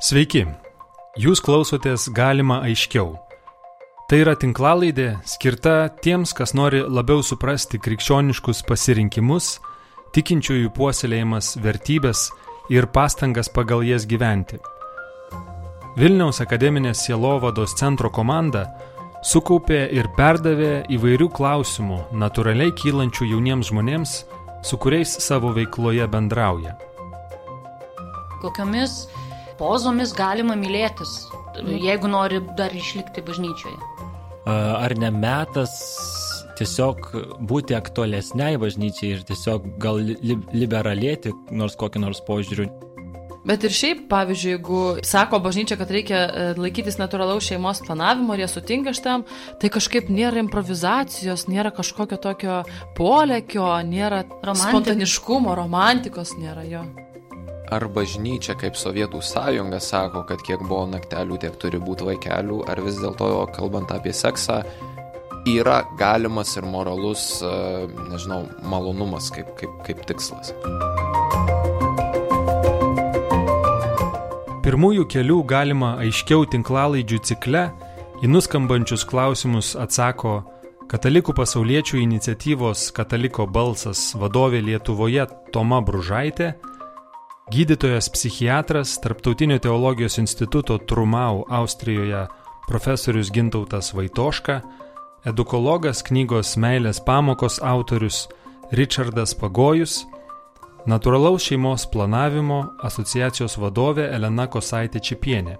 Sveiki, jūs klausotės galima aiškiau. Tai yra tinklalaidė skirta tiems, kas nori labiau suprasti krikščioniškus pasirinkimus, tikinčiųjų puoselėjimas vertybės ir pastangas pagal jas gyventi. Vilniaus akademinės sielovados centro komanda sukaupė ir perdavė įvairių klausimų natūraliai kylančių jauniems žmonėms, su kuriais savo veikloje bendrauja. Kokiomis pozomis galima mylėtis, jeigu nori dar išlikti bažnyčioje? Ar ne metas tiesiog būti aktualesniai bažnyčiai ir tiesiog gal li liberalėti nors kokį nors požiūrių? Bet ir šiaip, pavyzdžiui, jeigu sako bažnyčia, kad reikia e, laikytis natūralaus šeimos planavimo ir jie sutinka šitam, tai kažkaip nėra improvizacijos, nėra kažkokio tokio polėkio, nėra Romantik. spontaniškumo, romantikos nėra jo. Ar bažnyčia kaip Sovietų sąjunga sako, kad kiek buvo naktelių, tiek turi būti vaikelių, ar vis dėlto, kalbant apie seksą, yra galimas ir moralus, e, nežinau, malonumas kaip, kaip, kaip tikslas? Pirmųjų kelių galima aiškiau tinklalaidžių cikle į nuskambančius klausimus atsako Katalikų pasauliečių iniciatyvos Kataliko balsas vadovė Lietuvoje Toma Bružaitė, gydytojas psichiatras Tarptautinio teologijos instituto Trumau Austrijoje profesorius Gintautas Vaitoška, edukologas knygos Meilės pamokos autorius Richardas Pagojus – Naturalaus šeimos planavimo asociacijos vadovė Elena Kosaitė Čipienė.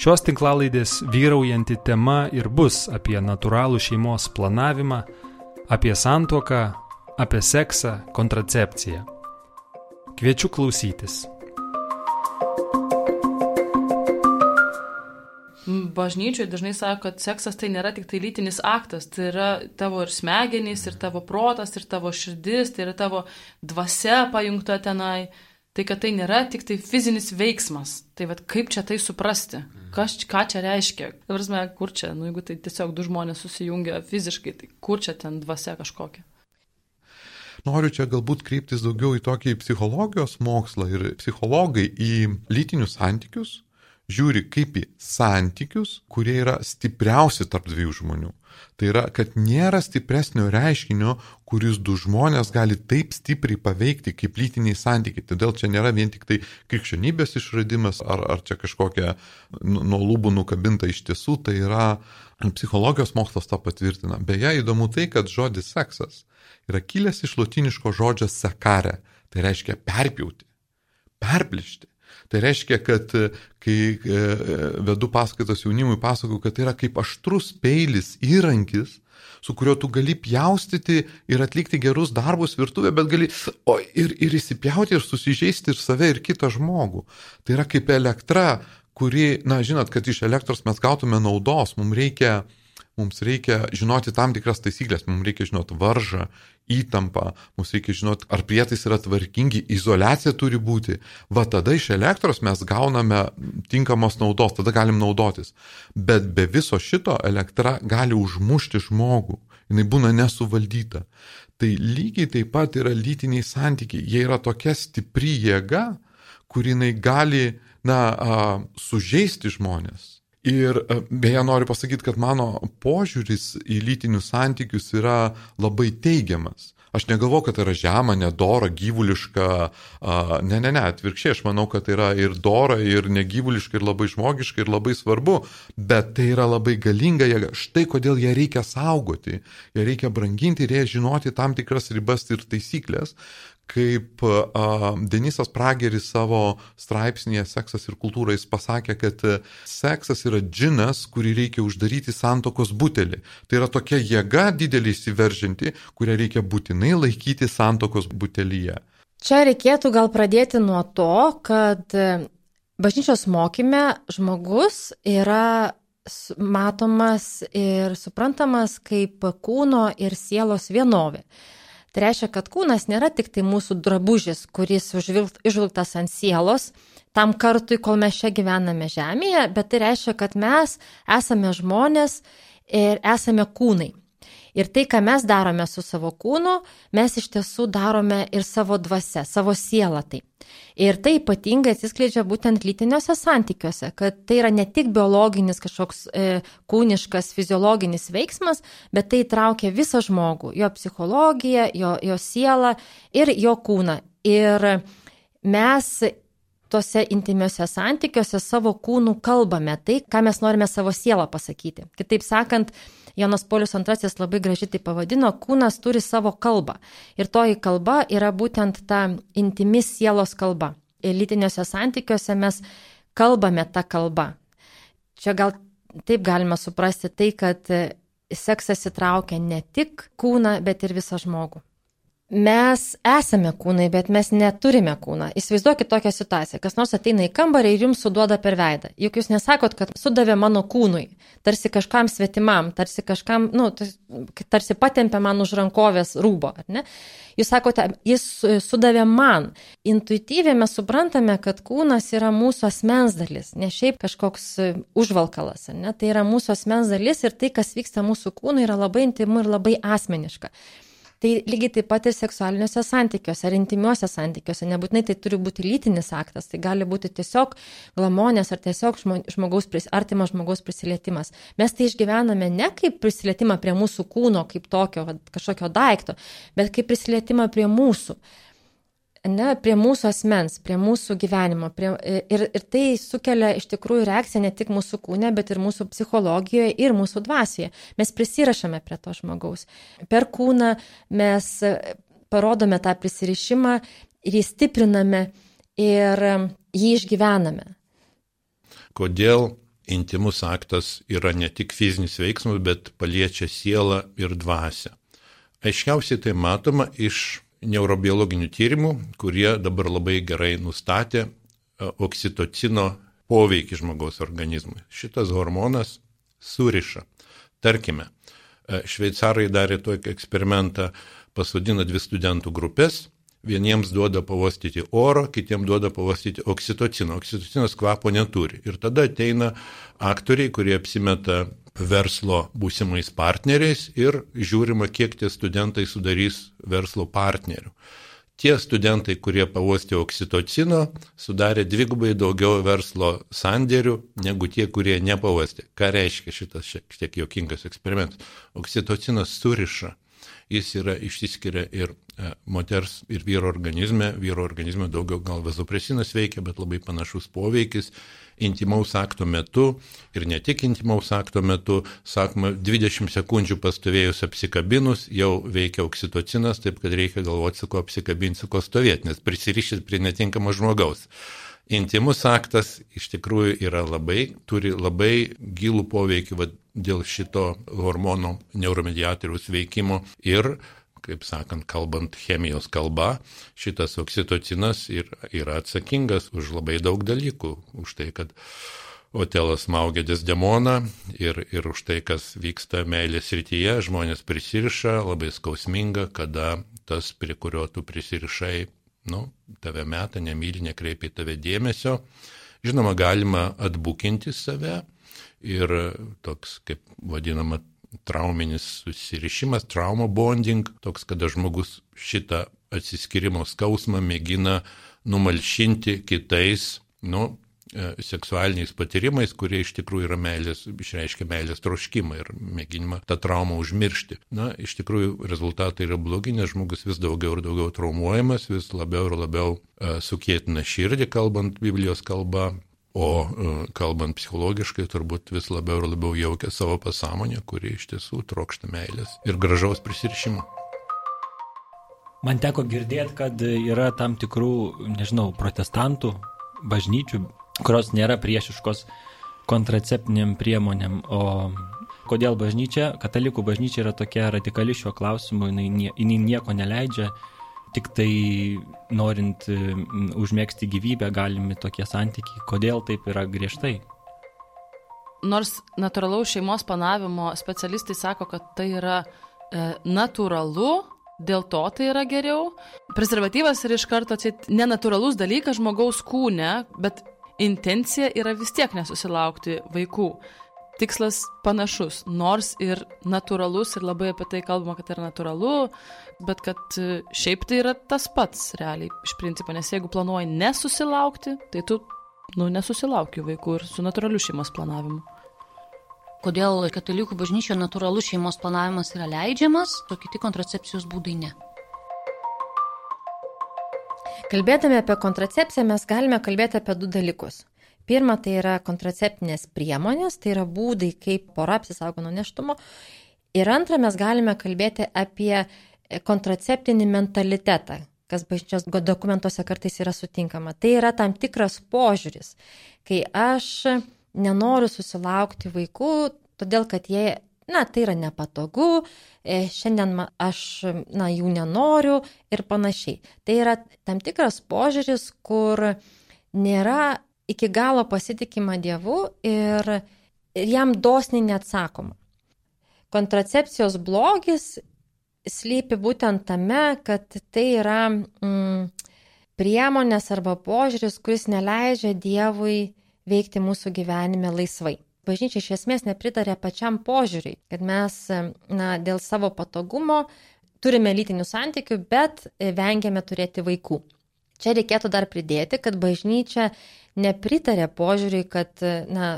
Šios tinklalaidės vyraujanti tema ir bus apie natūralų šeimos planavimą, apie santuoką, apie seksą, kontracepciją. Kviečiu klausytis. bažnyčioje dažnai sako, kad seksas tai nėra tik tai lytinis aktas, tai yra tavo ir smegenys, ir tavo protas, ir tavo širdis, tai yra tavo dvasia pajungta tenai. Tai kad tai nėra tik tai fizinis veiksmas. Tai vad kaip čia tai suprasti? Kas, ką čia reiškia? Prasme, kur čia, nu jeigu tai tiesiog du žmonės susijungia fiziškai, tai kur čia ten dvasia kažkokia? Noriu čia galbūt kreiptis daugiau į tokį psichologijos mokslą ir psichologai į lytinius santykius žiūri kaip į santykius, kurie yra stipriausi tarp dviejų žmonių. Tai yra, kad nėra stipresnio reiškinio, kuris du žmonės gali taip stipriai paveikti kaip lytiniai santykiai. Todėl čia nėra vien tik tai krikščionybės išradimas ar, ar čia kažkokia nu, nuo lūbų nukabinta iš tiesų, tai yra psichologijos mokslas tą patvirtina. Beje, įdomu tai, kad žodis seksas yra kilęs iš latiniško žodžio sekare. Tai reiškia perpjauti, perplišti. Tai reiškia, kad e, kai e, vedu paskaitas jaunimui, pasakoju, kad tai yra kaip aštrus peilis, įrankis, su kuriuo tu gali pjaustyti ir atlikti gerus darbus virtuvė, bet gali o, ir, ir įsipjauti ir susižeisti ir save, ir kitą žmogų. Tai yra kaip elektra, kuri, na, žinot, kad iš elektros mes gautume naudos, mums reikia mums reikia žinoti tam tikras taisyklės, mums reikia žinoti varžą, įtampą, mums reikia žinoti, ar prietais yra tvarkingi, izolacija turi būti. Va tada iš elektros mes gauname tinkamos naudos, tada galim naudotis. Bet be viso šito elektra gali užmušti žmogų, jinai būna nesuvaldyta. Tai lygiai taip pat yra lytiniai santykiai, jie yra tokia stipri jėga, kuri jinai gali, na, sužeisti žmonės Ir e, beje noriu pasakyti, kad mano požiūris į lytinius santykius yra labai teigiamas. Aš negalvoju, kad tai yra žema, nedora, gyvuliška. Ne, ne, ne, atvirkščiai, aš manau, kad tai yra ir dora, ir negyvuliška, ir labai žmogiška, ir labai svarbu, bet tai yra labai galinga jėga. Štai kodėl ją reikia saugoti, ją reikia branginti ir ją žinoti tam tikras ribas ir taisyklės, kaip a, Denisas Prageris savo straipsnėje Seksas ir kultūra jis pasakė, kad seksas yra džinas, kurį reikia uždaryti santokos butelį. Tai yra tokia jėga didelį įsiveržinti, kurią reikia būtinai laikyti santokos butelyje. Čia reikėtų gal pradėti nuo to, kad bažnyčios mokyme žmogus yra matomas ir suprantamas kaip kūno ir sielos vienovė. Tai reiškia, kad kūnas nėra tik tai mūsų drabužis, kuris išvilktas ant sielos tam kartui, kol mes čia gyvename žemėje, bet tai reiškia, kad mes esame žmonės ir esame kūnai. Ir tai, ką mes darome su savo kūnu, mes iš tiesų darome ir savo dvasia, savo sielą tai. Ir tai ypatingai atsiskleidžia būtent lytiniuose santykiuose, kad tai yra ne tik biologinis kažkoks e, kūniškas, fiziologinis veiksmas, bet tai traukia visą žmogų, jo psichologiją, jo, jo sielą ir jo kūną. Ir mes tuose intimiuose santykiuose savo kūnų kalbame tai, ką mes norime savo sielą pasakyti. Kitaip sakant, Jonas Polius II labai gražiai tai pavadino, kūnas turi savo kalbą. Ir toji kalba yra būtent ta intimi sielos kalba. Ir lytiniuose santykiuose mes kalbame tą kalbą. Čia gal taip galima suprasti tai, kad seksas įtraukia ne tik kūną, bet ir visą žmogų mes esame kūnai, bet mes neturime kūną. Įsivaizduokit tokią situaciją. Kas nors ateina į kambarį ir jums suduoda per veidą. Juk jūs nesakot, kad sudavė mano kūnui, tarsi kažkam svetimam, tarsi kažkam, nu, tarsi patempė man už rankovės rūbo, ar ne? Jūs sakote, jis sudavė man. Intuityviai mes suprantame, kad kūnas yra mūsų asmens dalis, ne šiaip kažkoks užvalkalas, ne? Tai yra mūsų asmens dalis ir tai, kas vyksta mūsų kūnui, yra labai intimu ir labai asmeniška. Tai lygiai taip pat ir seksualiniuose santykiuose ar intimiuose santykiuose. Nebūtinai tai turi būti lytinis aktas, tai gali būti tiesiog glamonės ar tiesiog žmogaus, artimas žmogaus prisilietimas. Mes tai išgyvename ne kaip prisilietimą prie mūsų kūno, kaip tokio kažkokio daikto, bet kaip prisilietimą prie mūsų ne, prie mūsų asmens, prie mūsų gyvenimo. Prie, ir, ir tai sukelia iš tikrųjų reakciją ne tik mūsų kūne, bet ir mūsų psichologijoje ir mūsų dvasioje. Mes prisirašame prie to žmogaus. Per kūną mes parodome tą prisirišimą ir jį stipriname ir jį išgyvename. Kodėl intimus aktas yra ne tik fizinis veiksmas, bet paliečia sielą ir dvasę? Aiškiausiai tai matoma iš neurobiologinių tyrimų, kurie dabar labai gerai nustatė e, oksitocino poveikį žmogaus organizmui. Šitas hormonas suriša. Tarkime, e, šveicarai darė tokį eksperimentą, pasodina dvi studentų grupės, vieniems duoda pavostyti oro, kitiems duoda pavostyti oksitocino. Oksitocinas kvapo neturi. Ir tada ateina aktoriai, kurie apsimeta verslo būsimais partneriais ir žiūrima, kiek tie studentai sudarys verslo partnerių. Tie studentai, kurie pavostė oksitocino, sudarė dvigubai daugiau verslo sandėrių negu tie, kurie nepavostė. Ką reiškia šitas šiek tiek jokingas eksperimentas? Oksitocinas suriša jis yra išsiskiria ir e, moters ir vyro organizme. Vyro organizme daugiau gal vazopresinas veikia, bet labai panašus poveikis intimaus akto metu ir ne tik intimaus akto metu, sakoma, 20 sekundžių pastovėjus apsikabinus jau veikia oksitocinas, taip kad reikia galvoti, su ko apsikabinti, su ko stovėti, nes prisirišit prie netinkamo žmogaus. Intimus aktas iš tikrųjų yra labai, turi labai gilų poveikį va, dėl šito hormono neuromediatoriaus veikimo ir kaip sakant, kalbant chemijos kalba, šitas oksitocinas ir, yra atsakingas už labai daug dalykų. Už tai, kad Otelas maugia desdemoną ir, ir už tai, kas vyksta meilės rytyje, žmonės prisiriša, labai skausminga, kada tas, prie kurio tu prisirišai, nu, tave meta, nemyli, nekreipia tave dėmesio. Žinoma, galima atbukinti save ir toks, kaip vadinama, trauminis susirišimas, trauma bonding, toks, kada žmogus šitą atsiskirimo skausmą mėgina numalšinti kitais, nu, seksualiniais patyrimais, kurie iš tikrųjų yra meilės, išreiškia meilės troškimą ir mėginimą tą traumą užmiršti. Na, iš tikrųjų rezultatai yra blogi, nes žmogus vis daugiau ir daugiau traumuojamas, vis labiau ir labiau uh, sukėtina širdį, kalbant Biblijos kalba, O e, kalbant psichologiškai, turbūt vis labiau ir labiau jaukia savo pasąmonę, kuri iš tiesų trokšta meilės ir gražaus prisirišimo. Man teko girdėti, kad yra tam tikrų, nežinau, protestantų bažnyčių, kurios nėra priešiškos kontraceptiniam priemonėm, o kodėl bažnyčia, katalikų bažnyčia yra tokia radikali šiuo klausimu, jinai, jinai nieko neleidžia tik tai norint užmėgsti gyvybę galimi tokie santykiai. Kodėl taip yra griežtai? Nors natūralaus šeimos planavimo specialistai sako, kad tai yra e, natūralu, dėl to tai yra geriau. Prezervatyvas yra iš karto atsit nenatūralus dalykas žmogaus kūne, bet intencija yra vis tiek nesusilaukti vaikų. tikslas panašus, nors ir natūralus, ir labai apie tai kalbama, kad yra natūralu, bet kad e, šiaip tai yra tas pats realiai iš principo, nes jeigu planuoji nesusilaukti, tai tu, nu, nesusilauki vaikų ir su natūraliu šeimos planavimu. Kodėl katalikų bažnyčioje natūralus šeimos planavimas yra leidžiamas, o kiti kontracepcijos būdai ne? Kalbėdami apie kontracepciją mes galime kalbėti apie du dalykus. Pirma, tai yra kontraceptinės priemonės, tai yra būdai, kaip pora apsisaugo nuo neštumo. Ir antra, mes galime kalbėti apie kontraceptinį mentalitetą, kas bažnyčios dokumentuose kartais yra sutinkama. Tai yra tam tikras požiūris, kai aš nenoriu susilaukti vaikų, todėl kad jie na, tai yra nepatogu, e, šiandien aš, na, jų nenoriu ir panašiai. Tai yra tam tikras požiūris, kur nėra iki galo pasitikima Dievu ir, ir jam dosniai neatsakoma. Kontracepcijos blogis slypi būtent tame, kad tai yra mm, priemonės arba požiūris, kuris neleidžia Dievui veikti mūsų gyvenime laisvai bažnyčia iš esmės nepritarė pačiam požiūriui, kad mes na, dėl savo patogumo turime lytinių santykių, bet vengiame turėti vaikų. Čia reikėtų dar pridėti, kad bažnyčia nepritarė požiūriui, kad na,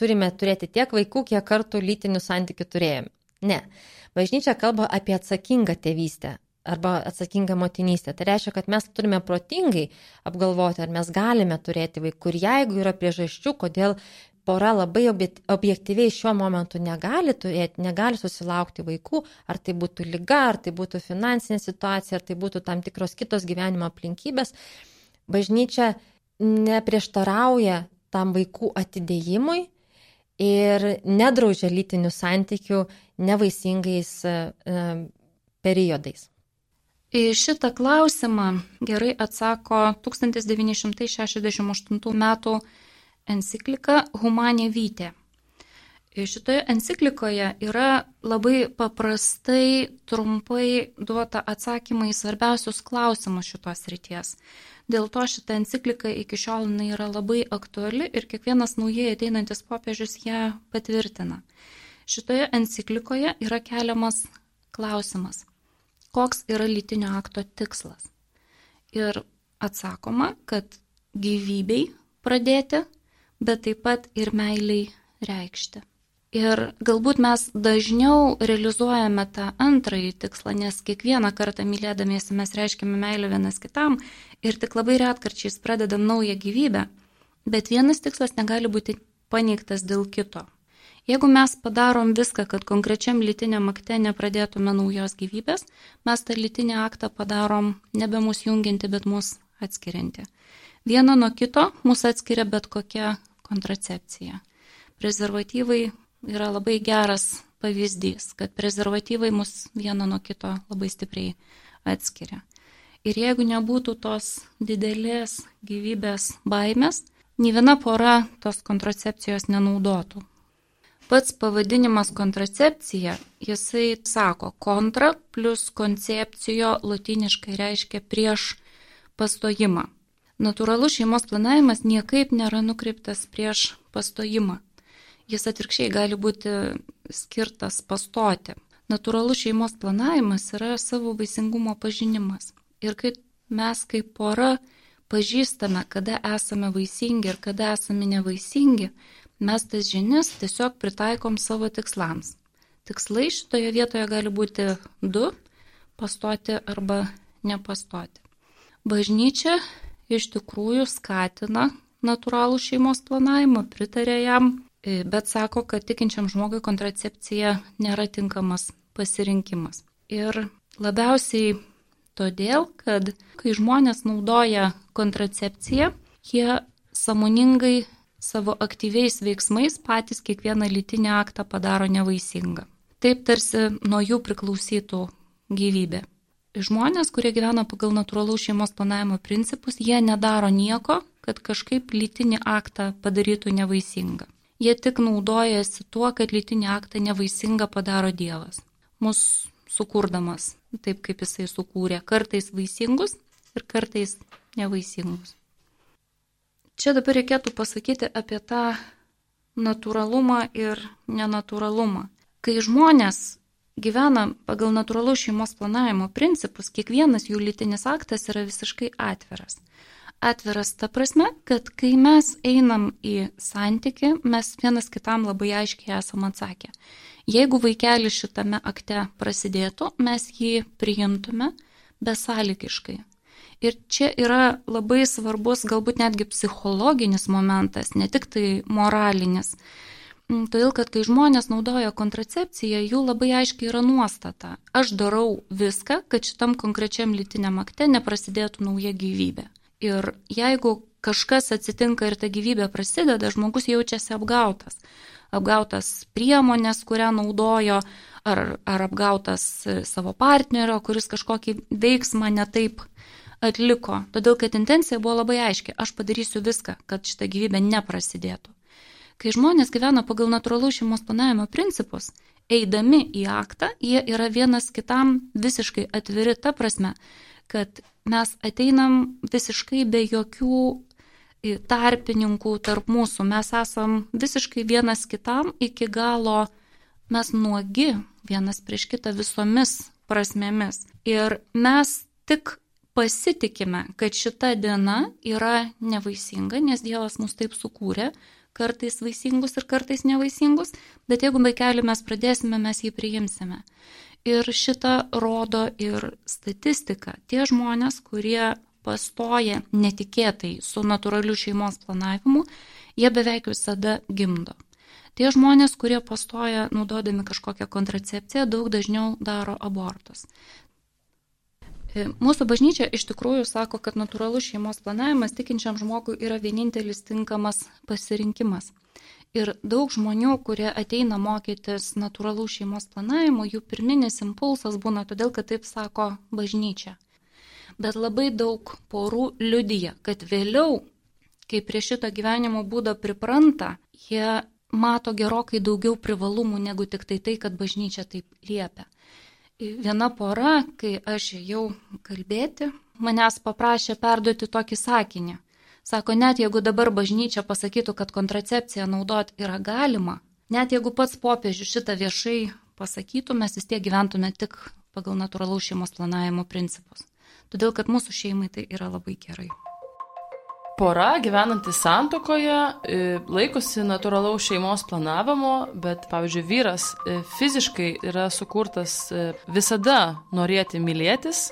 turime turėti tiek vaikų, kiek kartų lytinių santykių turėjome. Ne. Bažnyčia kalba apie atsakingą tėvystę arba atsakingą motinystę. Tai reiškia, kad mes turime protingai apgalvoti, ar mes galime turėti vaikų. Ir jeigu yra priežasčių, kodėl pora labai objektyviai šiuo momentu negali turėti, negali susilaukti vaikų, ar tai būtų lyga, ar tai būtų finansinė situacija, ar tai būtų tam tikros kitos gyvenimo aplinkybės, bažnyčia neprieštarauja tam vaikų atidėjimui ir nedraudžia lytinių santykių nevaisingais e, periodais. Į šitą klausimą gerai atsako 1968 m enciklika Humanė Vytė. Šitoje enciklikoje yra labai paprastai, trumpai duota atsakymai į svarbiausius klausimus šitos ryties. Dėl to šita enciklika iki šiol yra labai aktuali ir kiekvienas naujai ateinantis popiežius ją patvirtina. Šitoje enciklikoje yra keliamas klausimas, koks yra lytinio akto tikslas. Ir atsakoma, kad gyvybei pradėti bet taip pat ir meiliai reikšti. Ir galbūt mes dažniau realizuojame tą antrąjį tikslą, nes kiekvieną kartą mylėdamiesi mes reiškiame meilę vienas kitam ir tik labai retkarčiais pradedam naują gyvybę, bet vienas tikslas negali būti paneigtas dėl kito. Jeigu mes padarom viską, kad konkrečiam lytiniam akte nepradėtume naujos gyvybės, mes tą lytinį aktą padarom nebe mūsų junginti, bet mūsų atskirianti. Viena nuo kito mūsų atskiria bet kokia kontracepcija. Prezervatyvai yra labai geras pavyzdys, kad prezervatyvai mus vieno nuo kito labai stipriai atskiria. Ir jeigu nebūtų tos didelės gyvybės baimės, nei viena pora tos kontracepcijos nenaudotų. Pats pavadinimas kontracepcija, jisai sako kontra plus koncepcijo latiniškai reiškia prieš pastojimą. Natūralus šeimos planavimas niekaip nėra nukreiptas prieš pastojimą. Jis atvirkščiai gali būti skirtas pastoti. Natūralus šeimos planavimas yra savo vaisingumo pažinimas. Ir kai mes kaip pora pažįstame, kada esame vaisingi ir kada esame nevaisingi, mes tas žinias tiesiog pritaikom savo tikslams. Tikslai šitoje vietoje gali būti du - pastoti arba nepastoti. Bažnyčia iš tikrųjų skatina natūralų šeimos planavimą, pritarė jam, e, bet sako, kad tikinčiam žmogui kontracepcija nėra tinkamas pasirinkimas. Ir labiausiai todėl, kad kai žmonės naudoja kontracepciją, jie samoningai savo aktyviais veiksmais patys kiekvieną lytinį aktą padaro nevaisingą. Taip tarsi nuo jų priklausytų gyvybė žmonės, kurie gyvena pagal natūralaus šeimos planavimo principus, jie nedaro nieko, kad kažkaip lytinį aktą padarytų nevaisingą. Jie tik naudojasi tuo, kad lytinį aktą nevaisingą padaro Dievas. Mus sukurdamas taip, kaip jisai sukūrė, kartais vaisingus ir kartais nevaisingus. Čia dabar reikėtų pasakyti apie tą natūralumą ir nenatūralumą. Kai žmonės gyvena pagal natūralų šeimos planavimo principus, kiekvienas jų lytinis aktas yra visiškai atviras. Atviras ta prasme, kad kai mes einam į santyki, mes vienas kitam labai aiškiai esam atsakę. Jeigu vaikelis šitame akte prasidėtų, mes jį priimtume besąlygiškai. Ir čia yra labai svarbus, galbūt netgi psichologinis momentas, ne tik tai moralinis. Mm, todėl, kad kai žmonės naudoja kontracepciją, jų labai aiškiai yra nuostata. Aš darau viską, kad šitam konkrečiam lytiniam akte neprasidėtų nauja gyvybė. Ir jeigu kažkas atsitinka ir ta gyvybė prasideda, žmogus jaučiasi apgautas. Apgautas priemonės, kurią naudojo, ar, ar apgautas savo partnerio, kuris kažkokį veiksmą netaip atliko. Todėl, kad intencija buvo labai aiški. Aš padarysiu viską, kad šita gyvybė neprasidėtų. Kai žmonės gyvena pagal natūralų šeimos planavimo principus, eidami į aktą, jie yra vienas kitam visiškai atviri ta prasme, kad mes ateinam visiškai be jokių tarpininkų tarp mūsų. Mes esam visiškai vienas kitam iki galo, mes nuogi vienas prieš kitą visomis prasmėmis. Ir mes tik pasitikime, kad šita diena yra nevaisinga, nes Dievas mus taip sukūrė, kartais vaisingus ir kartais nevaisingus, bet jeigu vaikelį mes pradėsime, mes jį priimsime. Ir šitą rodo ir statistika. Tie žmonės, kurie pastoja netikėtai su natūraliu šeimos planavimu, jie beveik visada gimdo. Tie žmonės, kurie pastoja naudodami kažkokią kontracepciją, daug dažniau daro abortus. E, mūsų bažnyčia iš tikrųjų sako, kad natūralus šeimos planavimas tikinčiam žmogui yra vienintelis tinkamas pasirinkimas. Ir daug žmonių, kurie ateina mokytis natūralų šeimos planavimo, jų pirminis impulsas būna todėl, kad taip sako bažnyčia. Bet labai daug porų liudyja, kad vėliau, kai prie šito gyvenimo būdo pripranta, jie mato gerokai daugiau privalumų negu tik tai tai, kad bažnyčia taip liepia. Viena pora, kai aš jau kalbėti, manęs paprašė perduoti tokį sakinį. Sako, net jeigu dabar bažnyčia pasakytų, kad kontracepciją naudot yra galima, net jeigu pats popiežius šitą viešai pasakytų, mes vis tiek gyventume tik pagal natūralaus šeimos planavimo principus. Todėl, kad mūsų šeimai tai yra labai gerai. Pora gyvenanti santokoje e, laikosi natūralaus šeimos planavimo, bet, pavyzdžiui, vyras e, fiziškai yra sukurtas e, visada norėti mylėtis.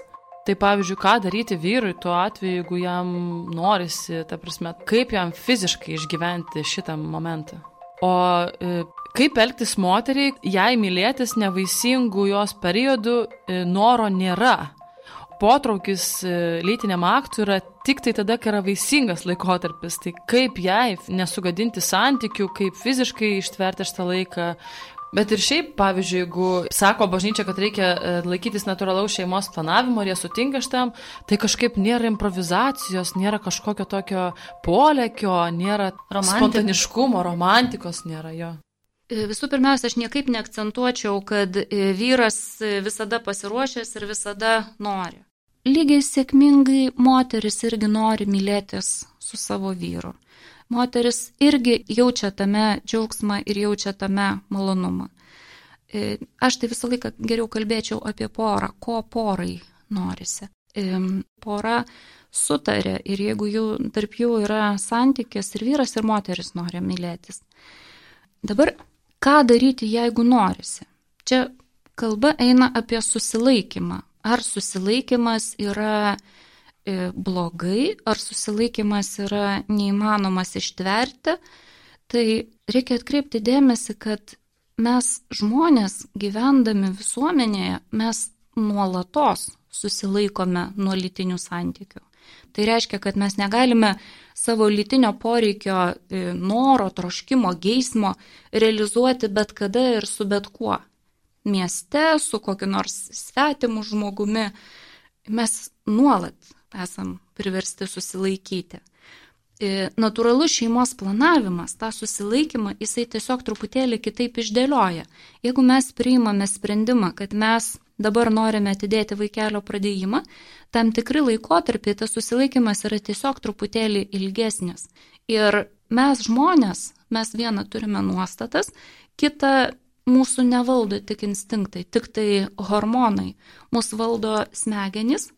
Tai pavyzdžiui, ką daryti vyrui tuo atveju, jeigu jam norisi, ta prasme, kaip jam fiziškai išgyventi šitą momentą. O kaip elgtis moteriai, jei mylėtis nevaisingų jos periodų noro nėra potraukis lytiniam aktui yra tik tai tada, kai yra vaisingas laikotarpis. Tai kaip jai nesugadinti santykių, kaip fiziškai ištverti šitą laiką. Bet ir šiaip, pavyzdžiui, jeigu sako bažnyčia, kad reikia e, laikytis natūralaus šeimos planavimo ir jie sutinka šitam, tai kažkaip nėra improvizacijos, nėra kažkokio tokio polėkio, nėra Romantik. spontaniškumo, romantikos nėra jo. E, visų pirmiausia, aš niekaip neakcentuočiau, kad vyras visada pasiruošęs ir visada nori lygiai sėkmingai moteris irgi nori mylėtis su savo vyru. Moteris irgi jaučia tame džiaugsmą ir jaučia tame malonumą. E, aš tai visą laiką geriau kalbėčiau apie porą, ko porai norisi. E, pora sutarė ir jeigu jų, tarp jų yra santykis ir vyras ir moteris nori mylėtis. Dabar, ką daryti, jeigu norisi? Čia kalba eina apie susilaikymą, ar susilaikimas yra e, blogai, ar susilaikimas yra neįmanomas ištverti, tai reikia atkreipti dėmesį, kad mes žmonės gyvendami visuomenėje, mes nuolatos susilaikome nuo lytinių santykių. Tai reiškia, kad mes negalime savo lytinio poreikio, e, noro, troškimo, geismo realizuoti bet kada ir su bet kuo mieste, su kokiu nors svetimu žmogumi, mes nuolat esam priversti susilaikyti. E, natūralus šeimos planavimas, tą susilaikymą, jisai tiesiog truputėlį kitaip išdėlioja. Jeigu mes priimame sprendimą, kad mes dabar norime atidėti vaikelio pradėjimą, tam tikri laikotarpiai tas susilaikimas yra tiesiog truputėlį ilgesnis. Ir mes žmonės, mes vieną turime nuostatas, kitą mūsų nevaldo tik instinktai, tik tai hormonai. Mūsų valdo smegenys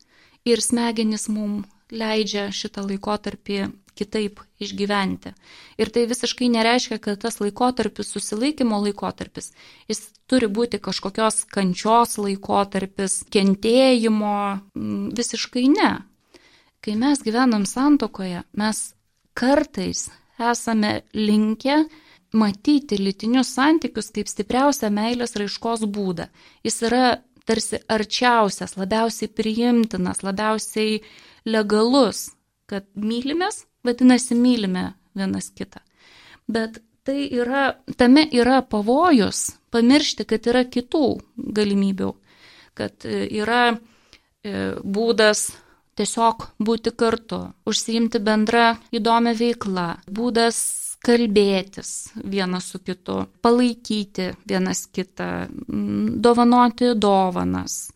ir smegenys mums leidžia šitą laikotarpį kitaip išgyventi. Ir tai visiškai nereiškia, kad tas laikotarpis, susilaikymo laikotarpis, jis turi būti kažkokios kančios laikotarpis, kentėjimo, visiškai ne. Kai mes gyvenam santokoje, mes kartais esame linkę matyti lytinius santykius kaip stipriausią meilės raiškos būdą. Jis yra tarsi arčiausias, labiausiai priimtinas, labiausiai legalus, kad mylimės, vadinasi, mylime vienas kitą. Bet tai yra, tame yra pavojus pamiršti, kad yra kitų galimybių, kad e, yra e, būdas tiesiog būti kartu, užsiimti bendrą įdomią veiklą, būdas kalbėtis vienas su kitu, palaikyti vienas kitą, dovanoti dovanas,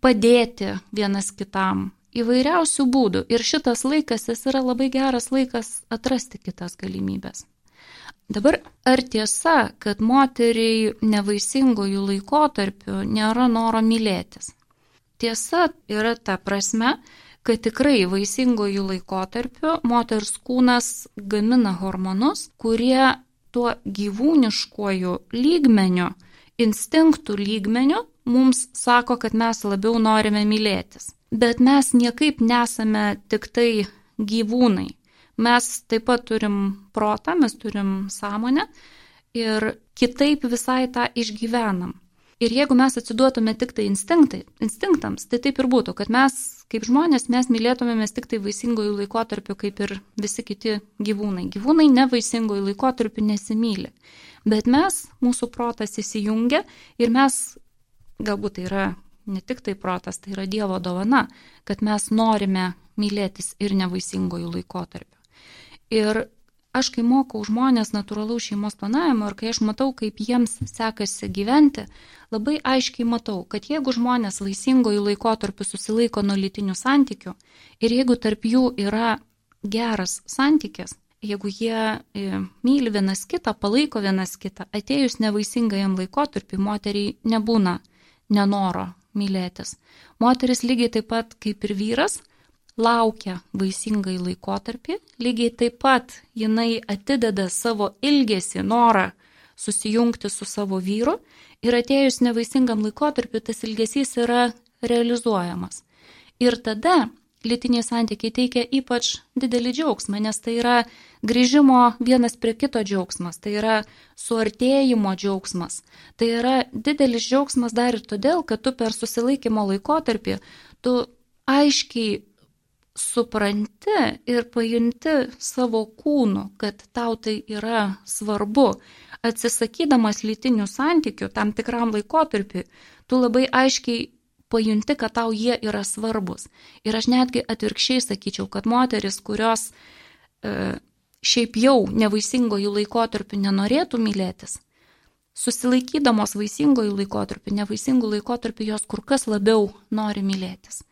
padėti vienas kitam. Įvairiausių būdų. Ir šitas laikas, jis yra labai geras laikas atrasti kitas galimybės. Dabar ar tiesa, kad moteriai nevaisingojų laikotarpių nėra noro mylėtis? Tiesa yra ta prasme, kad tikrai vaisingojų laikotarpiu moters kūnas gamina hormonus, kurie tuo gyvūniškuoju lygmeniu, instinktų lygmeniu mums sako, kad mes labiau norime mylėtis. Bet mes niekaip nesame tik tai gyvūnai. Mes taip pat turim protą, mes turim sąmonę ir kitaip visai tą išgyvenam. Ir jeigu mes atsiduotume tik tai instinktams, tai taip ir būtų, kad mes kaip žmonės, mes mylėtumėmės tik tai vaisingojų laikotarpių, kaip ir visi kiti gyvūnai. Gyvūnai nevaisingojų laikotarpių nesimylė. Bet mes, mūsų protas įsijungia ir mes, galbūt tai yra ne tik tai protas, tai yra Dievo dovana, kad mes norime mylėtis ir nevaisingojų laikotarpių. Ir aš kai mokau žmonės natūralaus šeimos planavimo ir kai aš matau, kaip jiems sekasi gyventi, labai aiškiai matau, kad jeigu žmonės vaisingojų laikotarpių susilaiko nuo lytinių santykių ir jeigu tarp jų yra geras santykis, jeigu jie e, myli vienas kitą, palaiko vienas kitą, atėjus nevaisingajam laikotarpiu, moteriai nebūna nenoro mylėtis. Moteris lygiai taip pat kaip ir vyras laukia vaisingai laikotarpį, lygiai taip pat jinai atideda savo ilgesį, norą susijungti su savo vyru ir atėjus nevaisingam laikotarpiu tas ilgesys yra realizuojamas. Ir tada lytiniai santykiai teikia ypač didelį džiaugsmą, nes tai yra grįžimo vienas prie kito džiaugsmas, tai yra suartėjimo džiaugsmas. Tai yra didelis džiaugsmas dar ir todėl, kad tu per susilaikymo laikotarpį tu aiškiai supranti ir pajunti savo kūnu, kad tau tai yra svarbu, atsisakydamas lytinių santykių tam tikram laikotarpiu, tu labai aiškiai pajunti, kad tau jie yra svarbus. Ir aš netgi atvirkščiai sakyčiau, kad moteris, kurios e, šiaip jau nevaisingojų laikotarpių nenorėtų mylėtis, susilaikydamos vaisingojų laikotarpių, nevaisingų laikotarpių jos kur kas labiau nori mylėtis.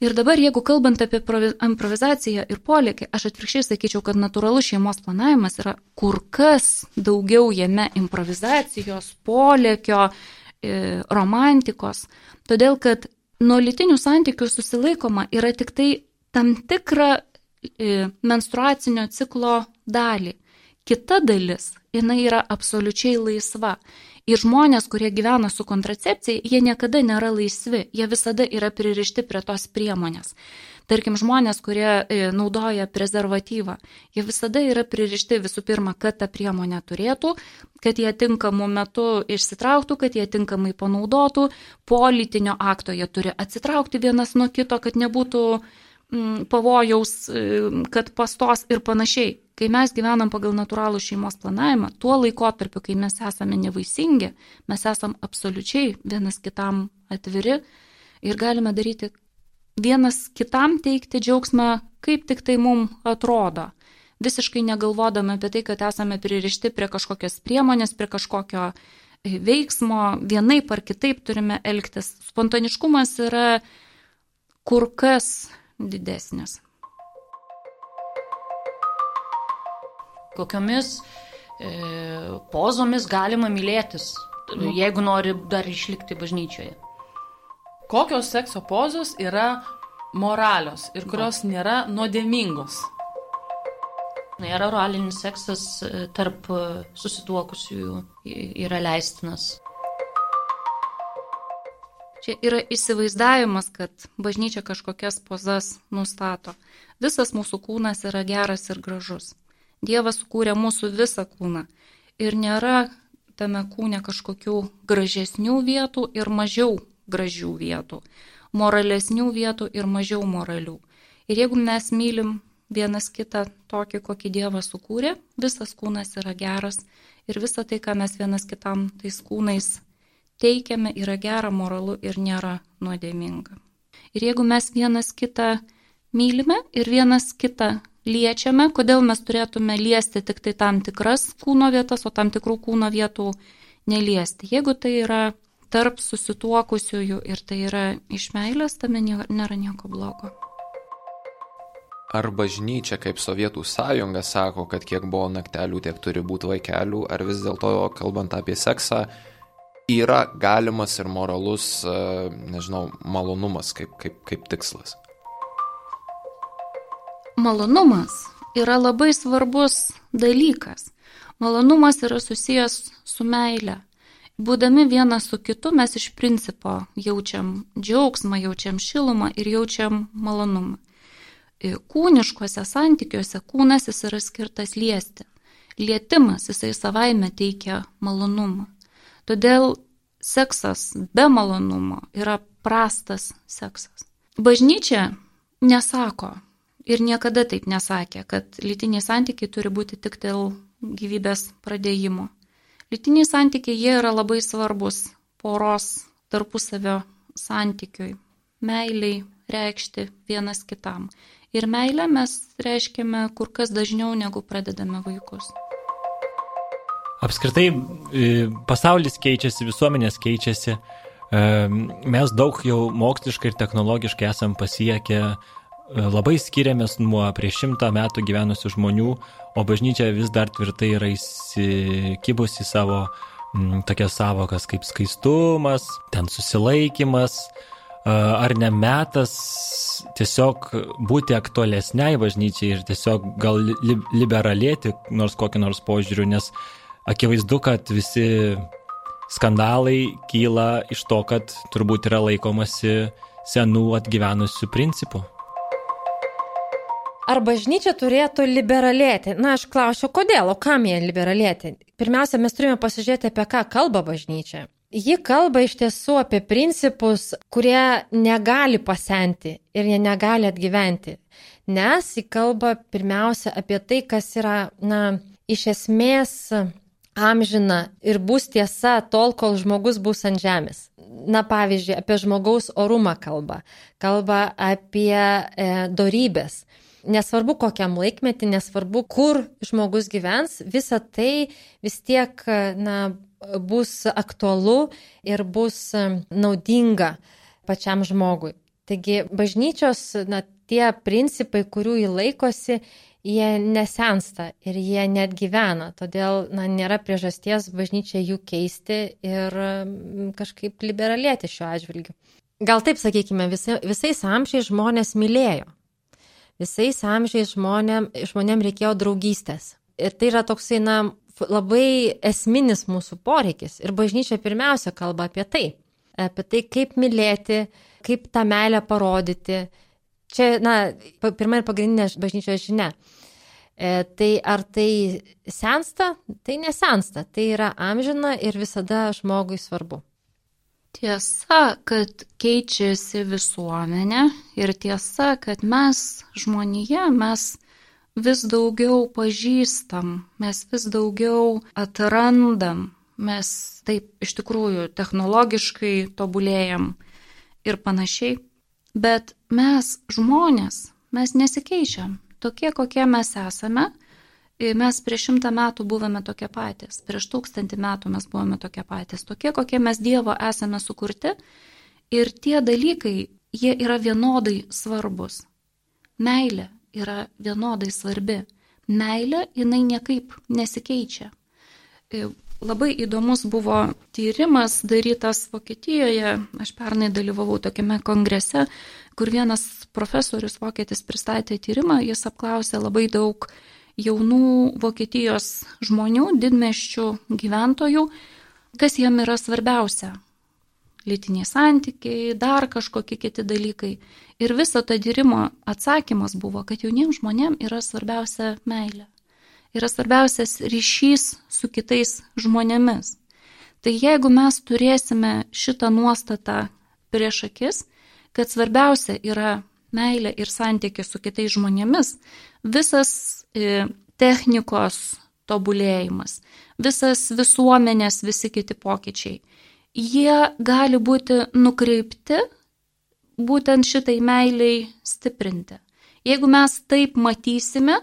Ir dabar, jeigu kalbant apie improvizaciją ir polėkį, aš atvirkščiai sakyčiau, kad natūralus šeimos planavimas yra kur kas daugiau jame improvizacijos, polėkio, e, romantikos. Todėl, kad nuo lytinių santykių susilaikoma yra tik tai tam tikrą e, menstruacinio ciklo dalį. Kita dalis, jinai yra absoliučiai laisva. Ir žmonės, kurie gyvena su kontracepcija, jie niekada nėra laisvi, jie visada yra pririšti prie tos priemonės. Tarkim, žmonės, kurie e, naudoja prezervatyvą, jie visada yra pririšti visų pirma, kad ta priemonė turėtų, kad jie tinkamu metu išsitrauktų, kad jie tinkamai panaudotų, po lytinio akto jie turi atsitraukti vienas nuo kito, kad nebūtų mm, pavojaus, e, kad pastos ir panašiai. Kai mes gyvenam pagal natūralų šeimos planavimą, tuo laikotarpiu, kai mes esame nevaisingi, mes esame absoliučiai vienas kitam atviri ir galime daryti vienas kitam teikti džiaugsmą, kaip tik tai mums atrodo. Visiškai negalvodami apie tai, kad esame pririšti prie kažkokios priemonės, prie kažkokio e, veiksmo, vienaip ar kitaip turime elgtis. Spontaniškumas yra kur kas didesnis. Kokiomis e, pozomis galima mylėtis, Nu. jeigu nori dar išlikti bažnyčioje. Kokios sekso pozos yra moralios ir kurios nėra nuodėmingos? Nėra oralinis seksas e, tarp e, susituokusiųjų yra leistinas. Čia yra įsivaizdavimas, kad bažnyčia kažkokias pozas nustato. Visas mūsų kūnas yra geras ir gražus. Dievas sukūrė mūsų visą kūną. Ir nėra tame kūne kažkokių gražesnių vietų ir mažiau gražių vietų. Moralesnių vietų ir mažiau moralių. Ir jeigu mes mylim vienas kitą tokį, kokį Dievas sukūrė, visas kūnas yra geras ir visa tai, ką mes vienas kitam tais kūnais teikiame, yra gera, moralu ir nėra nuodėminga. Ir jeigu mes vienas kitą mylime ir vienas kitą liečiame, kodėl mes turėtume liesti tik tai tam tikras kūno vietas, o tam tikrų kūno vietų neliesti. Jeigu tai yra tarp susituokusiųjų ir tai yra iš meilės, tame nė- nėra nieko blogo. Ar bažnyčia kaip Sovietų sąjunga sako, kad kiek buvo naktelių, tiek turi būti vaikelių, ar vis dėlto, kalbant apie seksą, yra galimas ir moralus, e, nežinau, malonumas kaip, kaip, kaip tikslas? Malonumas yra labai svarbus dalykas. Malonumas yra susijęs su meile. Būdami vienas su kitu mes iš principo jaučiam džiaugsmą, jaučiam šilumą ir jaučiam malonumą. E, Kūniškuose santykiuose kūnas jis yra skirtas liesti. Lietimas jisai savaime teikia malonumą. Todėl seksas be malonumo yra prastas seksas. Bažnyčia nesako ir niekada taip nesakė, kad lytiniai santykiai turi būti tik dėl gyvybės pradėjimo. Lytiniai santykiai jie yra labai svarbus poros tarpusavio santykiui, meiliai reikšti vienas kitam. Ir meilę mes reiškiame kur kas dažniau negu pradedame vaikus. Apskritai, e, pasaulis keičiasi, visuomenės keičiasi. E, Mes daug jau moksliškai ir technologiškai esam pasiekę, labai skiriamės nuo prieš šimtą metų gyvenusių žmonių, o bažnyčia vis dar tvirtai yra įsikibusi savo m, tokias savokas kaip skaistumas, ten susilaikimas, e, ar ne metas tiesiog būti aktualesniai bažnyčiai ir tiesiog gal li liberalėti nors kokį nors požiūrių, nes akivaizdu, kad visi skandalai kyla iš to, kad turbūt yra laikomasi senų atgyvenusių principų. Ar bažnyčia turėtų liberalėti? Na, aš klausiu, kodėl, o kam jie liberalėti? Pirmiausia, mes turime pasižiūrėti, apie ką kalba bažnyčia. Ji kalba iš tiesų apie principus, kurie negali pasenti ir jie negali atgyventi. Nes ji kalba pirmiausia apie tai, kas yra, na, iš esmės amžina ir bus tiesa tol, kol žmogus bus ant žemės. Na, pavyzdžiui, apie žmogaus orumą kalba, kalba apie e, dorybės. Nesvarbu kokiam laikmetį, nesvarbu kur žmogus gyvens, visa tai vis tiek na, bus aktualu ir bus naudinga pačiam žmogui. Taigi bažnyčios na, tie principai, kurių jį laikosi, jie nesensta ir jie net gyvena. Todėl na, nėra priežasties bažnyčiai jų keisti ir kažkaip liberalėti šiuo atžvilgiu. Gal taip sakykime, visai, visais amžiais žmonės mylėjo. Visais amžiais žmonėm, žmonėm reikėjo draugystės. Ir tai yra toksai, na, labai esminis mūsų poreikis. Ir bažnyčia pirmiausia kalba apie tai. Apie tai, kaip mylėti, kaip tą meilę parodyti. Čia, na, pirma ir pagrindinė bažnyčios žinia. E, tai ar tai sensta? Tai nesensta. Tai yra amžina ir visada žmogui svarbu. Tiesa, kad keičiasi visuomenė ir tiesa, kad mes žmonėje, mes vis daugiau pažįstam, mes vis daugiau atrandam, mes taip iš tikrųjų technologiškai tobulėjam ir panašiai, bet mes žmonės, mes nesikeičiam. Tokie, kokie mes esame, mes prieš šimtą metų buvome tokie patys, prieš tūkstantį metų mes buvome tokie patys, tokie, kokie mes Dievo esame sukurti. Ir tie dalykai, jie yra vienodai svarbus. Meilė yra vienodai svarbi. Meilė, jinai niekaip nesikeičia. E, labai įdomus buvo tyrimas darytas Vokietijoje. Aš pernai dalyvavau tokiame kongrese, kur vienas profesorius vokietis pristatė tyrimą, jis apklausė labai daug jaunų Vokietijos žmonių, didmeščių gyventojų, kas jiem yra svarbiausia. Lytiniai santykiai, dar kažkokie kiti dalykai. Ir viso to tyrimo atsakymas buvo, kad jauniems žmonėms yra svarbiausia meilė yra svarbiausias ryšys su kitais žmonėmis. Tai jeigu mes turėsime šitą nuostatą prieš akis, kad svarbiausia yra meilė ir santykis su kitais žmonėmis, visas technikos tobulėjimas, visas visuomenės, visi kiti pokyčiai, jie gali būti nukreipti būtent šitai meiliai stiprinti. Jeigu mes taip matysime,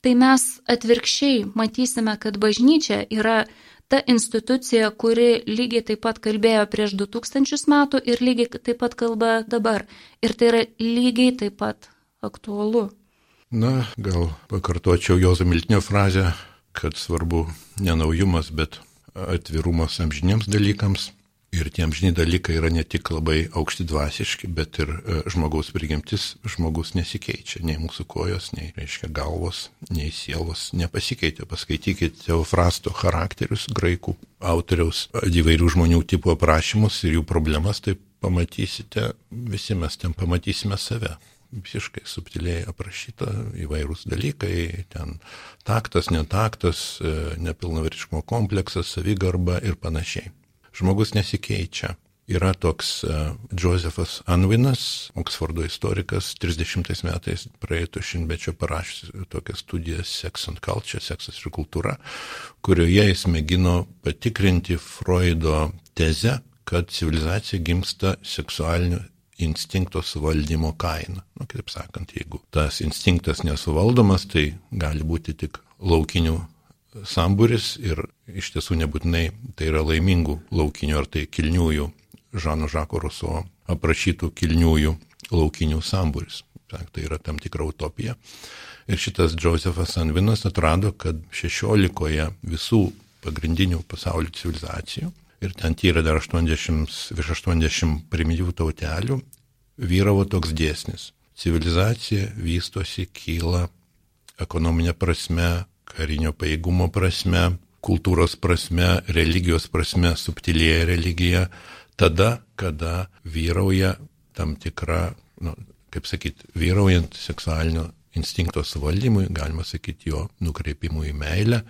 tai mes atvirkščiai matysime, kad bažnyčia yra ta institucija, kuri lygiai taip pat kalbėjo prieš 2000 metų ir lygiai taip pat kalba dabar. Ir tai yra lygiai taip pat aktualu. Na, gal pakartočiau Jozo Miltinio frazę, kad svarbu ne naujumas, bet atvirumas amžiniems dalykams. Ir tie amžini dalykai yra ne tik labai aukšti dvasiški, bet ir e, žmogaus prigimtis, žmogus nesikeičia, nei mūsų kojos, nei, reiškia, galvos, nei sielos nepasikeitė. Paskaitykite Teofrasto charakterius, graikų autoriaus įvairių žmonių tipų aprašymus ir jų problemas, tai pamatysite, visi mes ten pamatysime save visiškai subtiliai aprašyta įvairūs dalykai, ten taktas, netaktas, e, nepilnavertiškumo kompleksas, savigarba ir panašiai žmogus nesikeičia. Yra toks uh, Josefas Anvinas, Oksfordo istorikas, 30 metais praeito šimtmečio parašęs tokią studiją Sex and Culture, seksas ir kultūra, kurioje jis mėgino patikrinti Freudo tezę, kad civilizacija gimsta seksualiniu instinkto suvaldymo kaina. Nu, kitaip sakant, jeigu tas instinktas nesuvaldomas, tai gali būti tik laukinių sambūris ir iš tiesų nebūtinai tai yra laimingų laukinių ar tai kilniųjų Žano Žako Ruso aprašytų kilniųjų laukinių sambūris. Tai yra tam tikra utopija. Ir šitas Josefas Anvinas atrado, kad 16 visų pagrindinių pasaulio civilizacijų, ir ten tyrė dar 80, virš 80 primityvų tautelių, vyravo toks dėsnis. Civilizacija vystosi, kyla ekonominė prasme, karinio pajėgumo prasme, kultūros prasme, religijos prasme, subtilėja religija, tada, kada vyrauja tam tikra, nu, kaip sakyti, vyraujant seksualinio instinkto suvaldymui, galima sakyti, jo nukreipimui į meilę,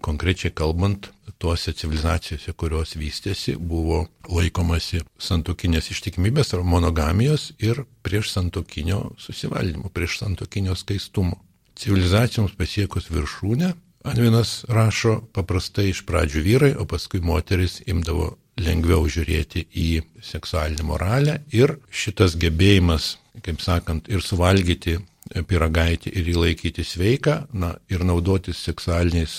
konkrečiai kalbant, tuose civilizacijose, kurios vystėsi, buvo laikomasi santokinės ištikimybės ar monogamijos ir prieš santokinio susivaldymo, prieš santokinio skaistumo. Civilizacijoms pasiekus viršūnę, Anvinas rašo, paprastai iš pradžių vyrai, o paskui moteris imdavo lengviau žiūrėti į seksualinį moralę ir šitas gebėjimas, kaip sakant, ir suvalgyti piragaitį ir įlaikyti sveiką, na, ir naudotis seksualiniais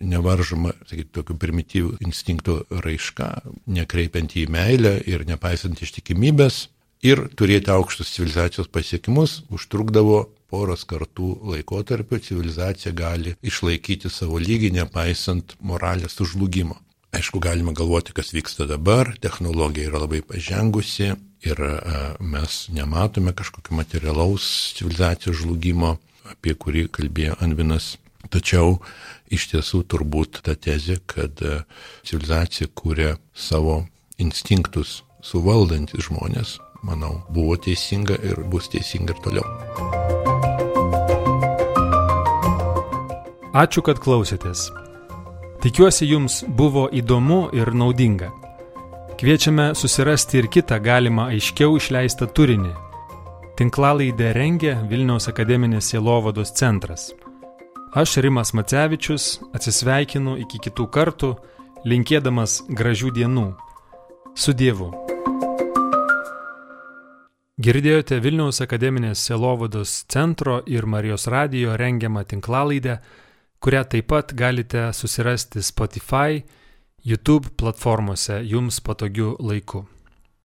nevaržoma, sakyti, tokiu primityviu instinktų raiška, nekreipiant į meilę ir nepaisant ištikimybės, ir turėti aukštus civilizacijos pasiekimus užtrukdavo poros kartų laikotarpio civilizacija gali išlaikyti savo lygį, nepaisant moralės sužlugimo. Aišku, galima galvoti, kas vyksta dabar, technologija yra labai pažengusi ir mes nematome kažkokio materialaus civilizacijos žlugimo, apie kurį kalbėjo Anvinas. Tačiau iš tiesų turbūt ta tezė, kad civilizacija kūrė savo instinktus suvaldantis žmonės, manau, buvo teisinga ir bus teisinga ir toliau. Ačiū, kad klausėtės. Tikiuosi jums buvo įdomu ir naudinga. Kviečiame susirasti ir kitą galimą aiškiau išleistą turinį. Tinklalaidę rengia Vilniaus akademinės Sielovados centras. Aš Rimas Macevičius atsisveikinu iki kitų kartų, linkėdamas gražių dienų. Su Dievu. Girdėjote Vilniaus akademinės Selovados centro ir Marijos radijo rengiamą tinklalaidę, kurią taip pat galite susirasti Spotify, YouTube platformose jums patogiu laiku.